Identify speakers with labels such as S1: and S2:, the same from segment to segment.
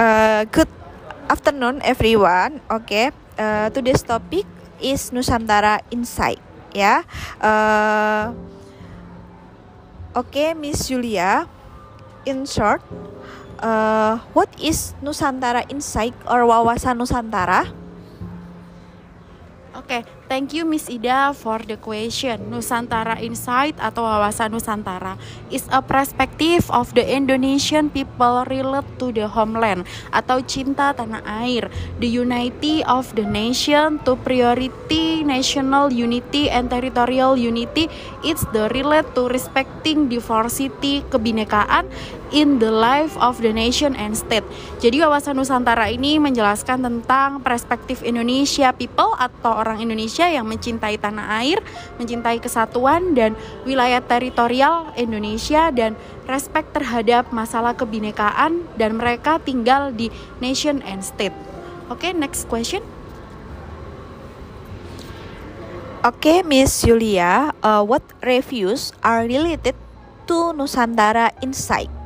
S1: Uh, good afternoon everyone. Oke, okay. uh, today's topic is Nusantara Insight ya. Uh, Oke, okay, Miss Julia. In short, uh, what is Nusantara Insight or wawasan Nusantara?
S2: Oke, okay, thank you Miss Ida for the question. Nusantara Insight atau wawasan Nusantara is a perspective of the Indonesian people relate to the homeland atau cinta tanah air, the unity of the nation to priority national unity and territorial unity. It's the relate to respecting diversity, kebinekaan in the life of the nation and state. Jadi wawasan Nusantara ini menjelaskan tentang perspektif Indonesia people atau orang Indonesia yang mencintai tanah air, mencintai kesatuan dan wilayah teritorial Indonesia dan respect terhadap masalah kebinekaan dan mereka tinggal di nation and state. Oke, okay, next question.
S1: Oke, okay, Miss Julia, uh, what reviews are related to Nusantara Insight?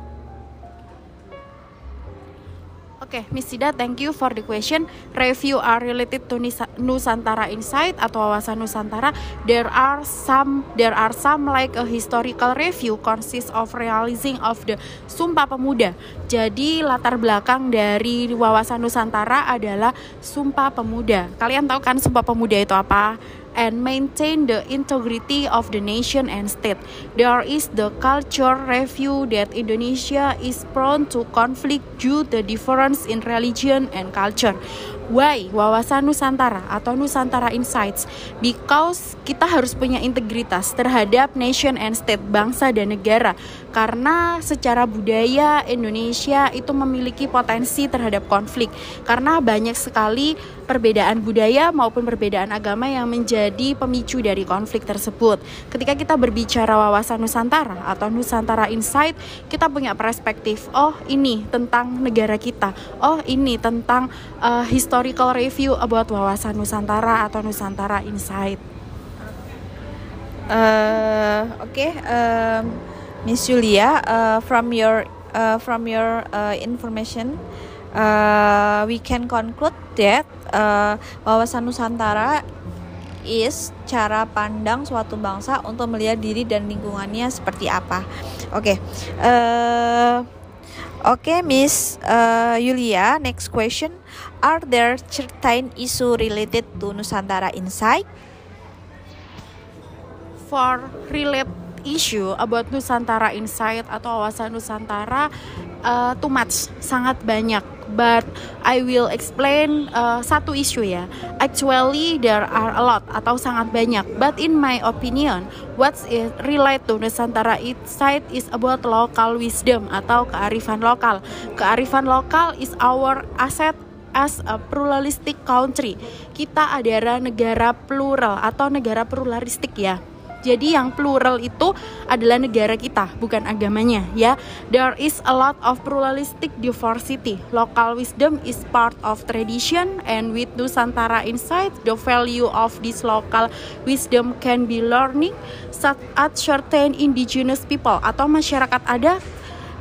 S2: Oke, okay, Miss Sida, thank you for the question. Review are related to Nusantara Insight atau wawasan Nusantara. There are some, there are some like a historical review consists of realizing of the Sumpah Pemuda. Jadi latar belakang dari wawasan Nusantara adalah Sumpah Pemuda. Kalian tahu kan Sumpah Pemuda itu apa? And maintain the integrity of the nation and state. There is the culture review that Indonesia is prone to conflict due to the difference in religion and culture. Why? Wawasan Nusantara atau Nusantara Insights. Because kita harus punya integritas terhadap nation and state, bangsa dan negara. Karena secara budaya Indonesia itu memiliki potensi terhadap konflik. Karena banyak sekali perbedaan budaya maupun perbedaan agama yang menjadi pemicu dari konflik tersebut. Ketika kita berbicara wawasan Nusantara atau Nusantara Insight, kita punya perspektif, oh ini tentang negara kita, oh ini tentang uh, historical review about wawasan Nusantara atau Nusantara Insight.
S1: Uh, Oke, okay, um, Miss Julia, uh, from your uh, from your uh, information, uh, we can conclude that uh, wawasan Nusantara is cara pandang suatu bangsa untuk melihat diri dan lingkungannya seperti apa. Oke, okay. uh, Oke, okay, Miss uh, Yulia, next question. Are there certain issue related to Nusantara Insight?
S2: For relate issue about Nusantara Insight atau wawasan Nusantara uh, too much, sangat banyak. But I will explain uh, satu isu ya. Actually there are a lot atau sangat banyak. But in my opinion, what's it relate to Nusantara Insight is about local wisdom atau kearifan lokal. Kearifan lokal is our asset as a pluralistic country. Kita adalah negara plural atau negara pluralistik ya jadi yang plural itu adalah negara kita, bukan agamanya ya. There is a lot of pluralistic diversity. Local wisdom is part of tradition and with Nusantara insight, the value of this local wisdom can be learning such at certain indigenous people atau masyarakat adat,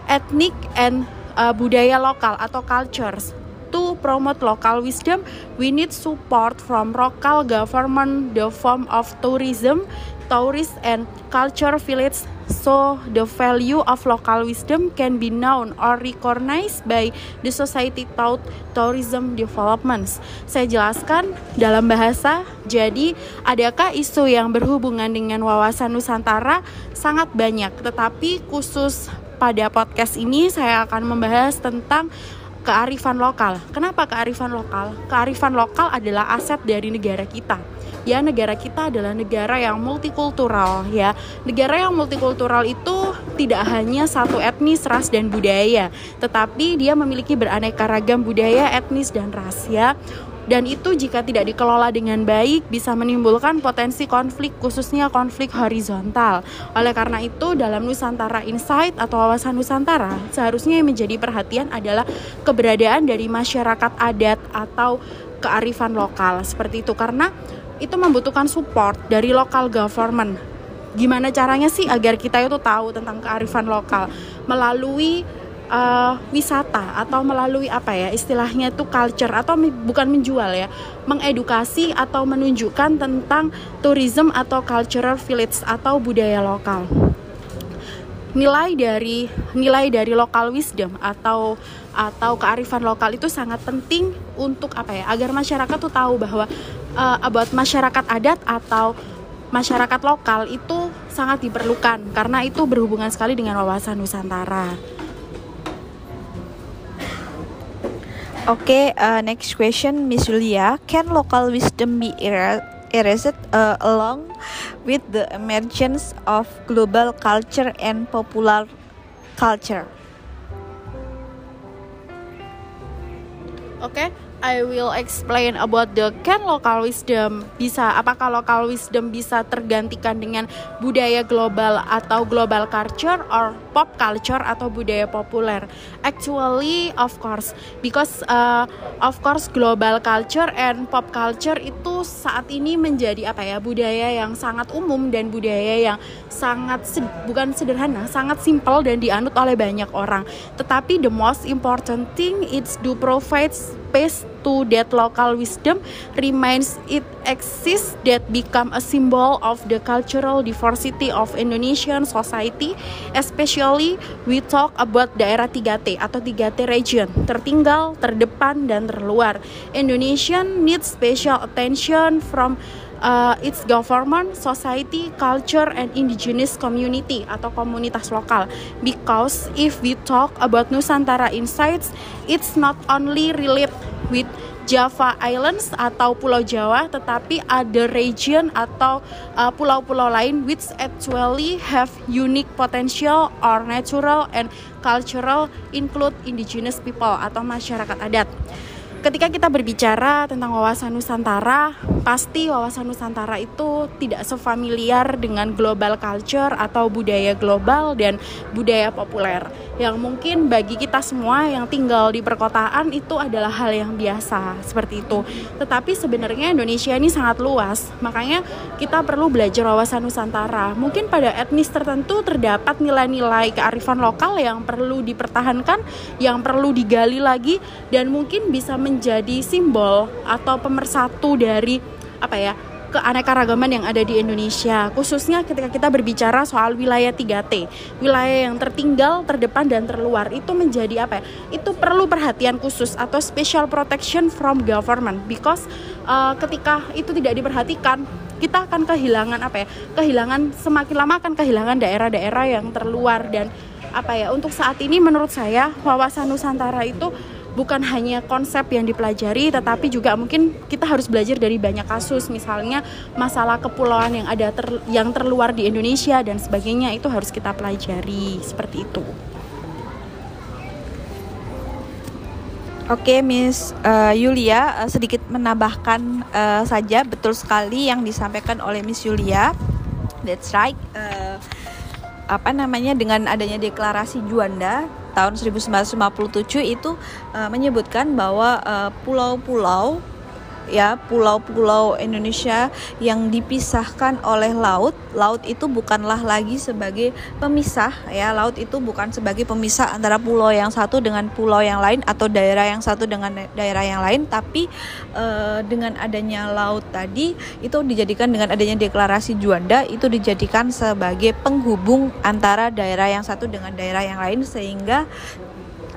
S2: etnik and uh, budaya lokal atau cultures to promote local wisdom, we need support from local government, the form of tourism, tourist and culture village so the value of local wisdom can be known or recognized by the society through tourism developments. Saya jelaskan dalam bahasa, jadi adakah isu yang berhubungan dengan wawasan Nusantara? Sangat banyak, tetapi khusus pada podcast ini saya akan membahas tentang kearifan lokal. Kenapa kearifan lokal? Kearifan lokal adalah aset dari negara kita ya negara kita adalah negara yang multikultural ya. Negara yang multikultural itu tidak hanya satu etnis, ras dan budaya, tetapi dia memiliki beraneka ragam budaya, etnis dan ras ya. Dan itu jika tidak dikelola dengan baik bisa menimbulkan potensi konflik khususnya konflik horizontal. Oleh karena itu dalam Nusantara Insight atau wawasan Nusantara seharusnya yang menjadi perhatian adalah keberadaan dari masyarakat adat atau kearifan lokal seperti itu karena itu membutuhkan support dari local government. Gimana caranya sih agar kita itu tahu tentang kearifan lokal melalui uh, wisata atau melalui apa ya istilahnya itu culture atau bukan menjual ya mengedukasi atau menunjukkan tentang tourism atau cultural village atau budaya lokal nilai dari nilai dari local wisdom atau atau kearifan lokal itu sangat penting untuk apa ya agar masyarakat tuh tahu bahwa uh, about masyarakat adat atau masyarakat lokal itu sangat diperlukan karena itu berhubungan sekali dengan wawasan Nusantara.
S1: Okay, uh, next question, Miss Julia. Can local wisdom be erased uh, along with the emergence of global culture and popular culture?
S2: Oke, okay. I will explain about the can local wisdom bisa apakah local wisdom bisa tergantikan dengan budaya global atau global culture or pop culture atau budaya populer. Actually, of course, because uh, of course global culture and pop culture itu saat ini menjadi apa ya budaya yang sangat umum dan budaya yang sangat sed bukan sederhana, sangat simple dan dianut oleh banyak orang. Tetapi the most important thing is to provide space that local wisdom remains it exists that become a symbol of the cultural diversity of Indonesian society especially we talk about daerah 3T atau 3T region tertinggal, terdepan dan terluar Indonesian needs special attention from uh, its government, society, culture, and indigenous community atau komunitas lokal. Because if we talk about Nusantara Insights, it's not only relate with Java Islands atau Pulau Jawa, tetapi ada region atau uh, pulau-pulau lain which actually have unique potential or natural and cultural include indigenous people atau masyarakat adat ketika kita berbicara tentang wawasan Nusantara, pasti wawasan Nusantara itu tidak sefamiliar dengan global culture atau budaya global dan budaya populer. Yang mungkin bagi kita semua yang tinggal di perkotaan itu adalah hal yang biasa seperti itu. Tetapi sebenarnya Indonesia ini sangat luas, makanya kita perlu belajar wawasan Nusantara. Mungkin pada etnis tertentu terdapat nilai-nilai kearifan lokal yang perlu dipertahankan, yang perlu digali lagi dan mungkin bisa men menjadi simbol atau pemersatu dari apa ya keanekaragaman yang ada di Indonesia. Khususnya ketika kita berbicara soal wilayah 3T wilayah yang tertinggal terdepan dan terluar itu menjadi apa ya itu perlu perhatian khusus atau special protection from government. Because uh, ketika itu tidak diperhatikan kita akan kehilangan apa ya kehilangan semakin lama akan kehilangan daerah-daerah yang terluar. Dan apa ya untuk saat ini menurut saya wawasan Nusantara itu bukan hanya konsep yang dipelajari tetapi juga mungkin kita harus belajar dari banyak kasus misalnya masalah kepulauan yang ada ter, yang terluar di Indonesia dan sebagainya itu harus kita pelajari seperti itu.
S1: Oke, Miss uh, Yulia, uh, sedikit menambahkan uh, saja betul sekali yang disampaikan oleh Miss Yulia. That's right. Uh, apa namanya dengan adanya deklarasi Juanda tahun 1957 itu uh, menyebutkan bahwa eh, pulau-pulau uh, ya pulau-pulau Indonesia yang dipisahkan oleh laut. Laut itu bukanlah lagi sebagai pemisah ya. Laut itu bukan sebagai pemisah antara pulau yang satu dengan pulau yang lain atau daerah yang satu dengan daerah yang lain, tapi eh, dengan adanya laut tadi itu dijadikan dengan adanya deklarasi Juanda itu dijadikan sebagai penghubung antara daerah yang satu dengan daerah yang lain sehingga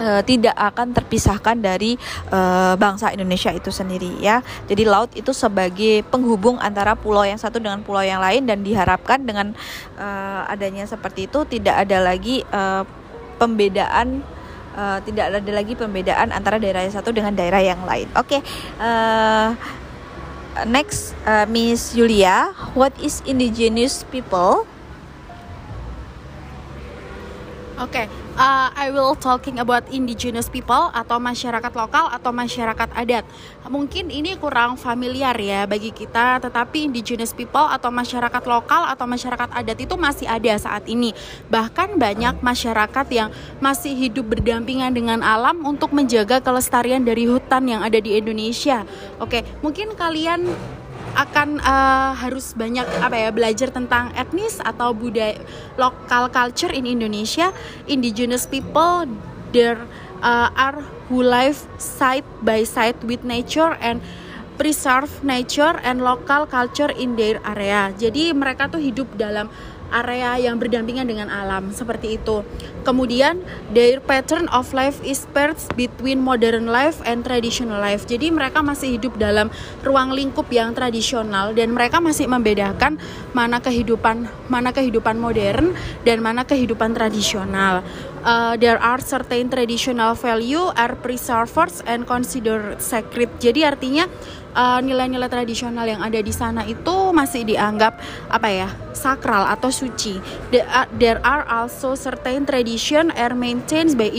S1: uh, tidak akan terpisahkan dari uh, bangsa Indonesia itu sendiri ya. Jadi laut itu sebagai penghubung antara pulau yang satu dengan pulau yang lain dan diharapkan dengan uh, adanya seperti itu tidak ada lagi uh, pembedaan uh, tidak ada lagi pembedaan antara daerah yang satu dengan daerah yang lain. Oke. Okay. Next uh, Miss Julia, what is indigenous people?
S2: Oke, okay uh, I will talking about indigenous people atau masyarakat lokal atau masyarakat adat. Mungkin ini kurang familiar ya bagi kita, tetapi indigenous people atau masyarakat lokal atau masyarakat adat itu masih ada saat ini. Bahkan banyak masyarakat yang masih hidup berdampingan dengan alam untuk menjaga kelestarian dari hutan yang ada di Indonesia. Oke, mungkin kalian akan uh, harus banyak apa ya belajar tentang etnis atau budaya lokal culture in Indonesia indigenous people there uh, are who live side by side with nature and preserve nature and local culture in their area. Jadi mereka tuh hidup dalam area yang berdampingan dengan alam seperti itu. Kemudian their pattern of life is paired between modern life and traditional life. Jadi mereka masih hidup dalam ruang lingkup yang tradisional dan mereka masih membedakan mana kehidupan mana kehidupan modern dan mana kehidupan tradisional. Uh, there are certain traditional value are preserved and considered sacred. Jadi artinya uh, nilai-nilai tradisional yang ada di sana itu masih dianggap apa ya sakral atau suci. Uh, there are also certain tradition are maintained by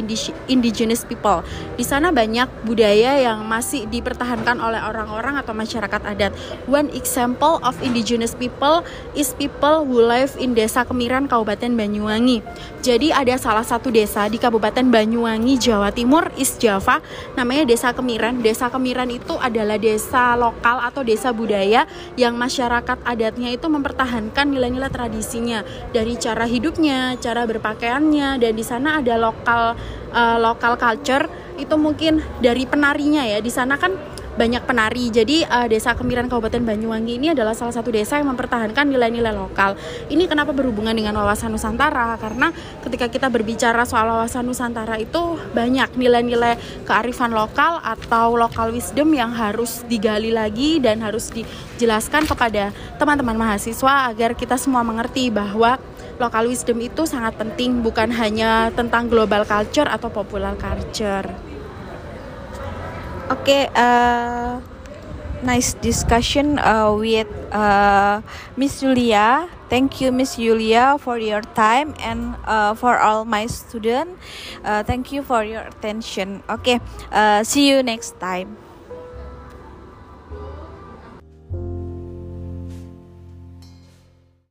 S2: indigenous people. Di sana banyak budaya yang masih dipertahankan oleh orang-orang atau masyarakat adat. One example of indigenous people is people who live in Desa Kemiran, Kabupaten Banyuwangi. Jadi ada salah satu desa di Kabupaten Banyuwangi, Jawa Timur, East Java, namanya Desa Kemiran. Desa Kemiran itu adalah desa lokal atau desa budaya yang masyarakat adatnya itu mempertahankan nilai-nilai tradisinya dari cara hidupnya, cara berpakaiannya dan di sana ada lokal uh, lokal culture itu mungkin dari penarinya ya. Di sana kan banyak penari. Jadi uh, Desa Kemiran Kabupaten Banyuwangi ini adalah salah satu desa yang mempertahankan nilai-nilai lokal. Ini kenapa berhubungan dengan wawasan Nusantara? Karena ketika kita berbicara soal wawasan Nusantara itu banyak nilai-nilai kearifan lokal atau lokal wisdom yang harus digali lagi dan harus dijelaskan kepada teman-teman mahasiswa agar kita semua mengerti bahwa local wisdom itu sangat penting bukan hanya tentang global culture atau popular culture.
S1: Okay, uh, nice discussion uh, with uh, Miss Julia. Thank you, Miss Julia, for your time and uh, for all my students. Uh, thank you for your attention. Okay, uh, see you next time.